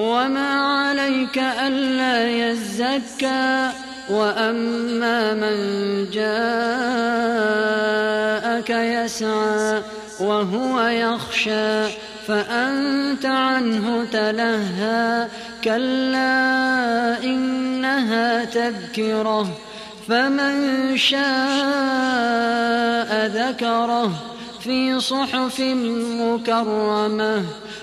وما عليك ألا يزكى وأما من جاءك يسعى وهو يخشى فأنت عنه تلهى كلا إنها تذكرة فمن شاء ذكره في صحف مكرمة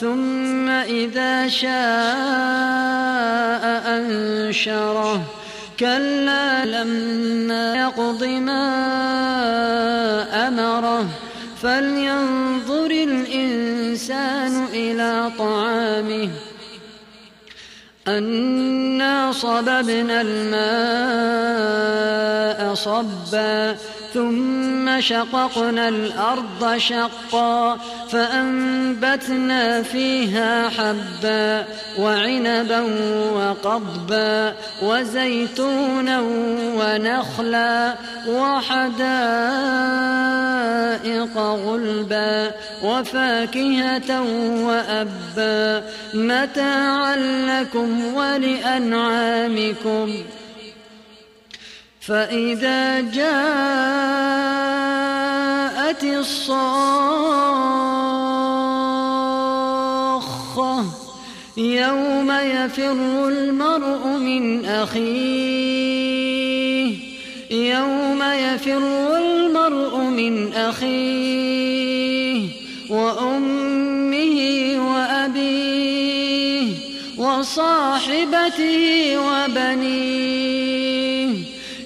ثم إذا شاء أنشره. كلا لما يقض ما أمره. فلينظر الإنسان إلى طعامه. أنا صببنا الماء صبا. ثم شققنا الأرض شقا فأنبتنا فيها حبا وعنبا وقضبا وزيتونا ونخلا وحدائق غلبا وفاكهة وأبا متاعا لكم ولأنعامكم فإذا جاءت الصاخة يوم يفر المرء من أخيه يوم يفر المرء من أخيه وأمه وأبيه وصاحبته وبنيه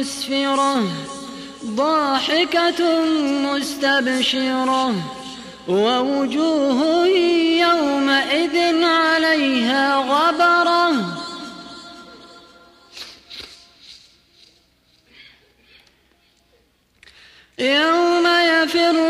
مسفرة ضاحكة مستبشرة ووجوه يومئذ عليها غبرة. يوم يفر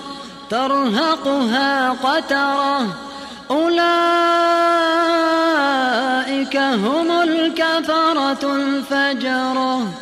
ترهقها قترة. أولئك هم الكفرة الفجرة.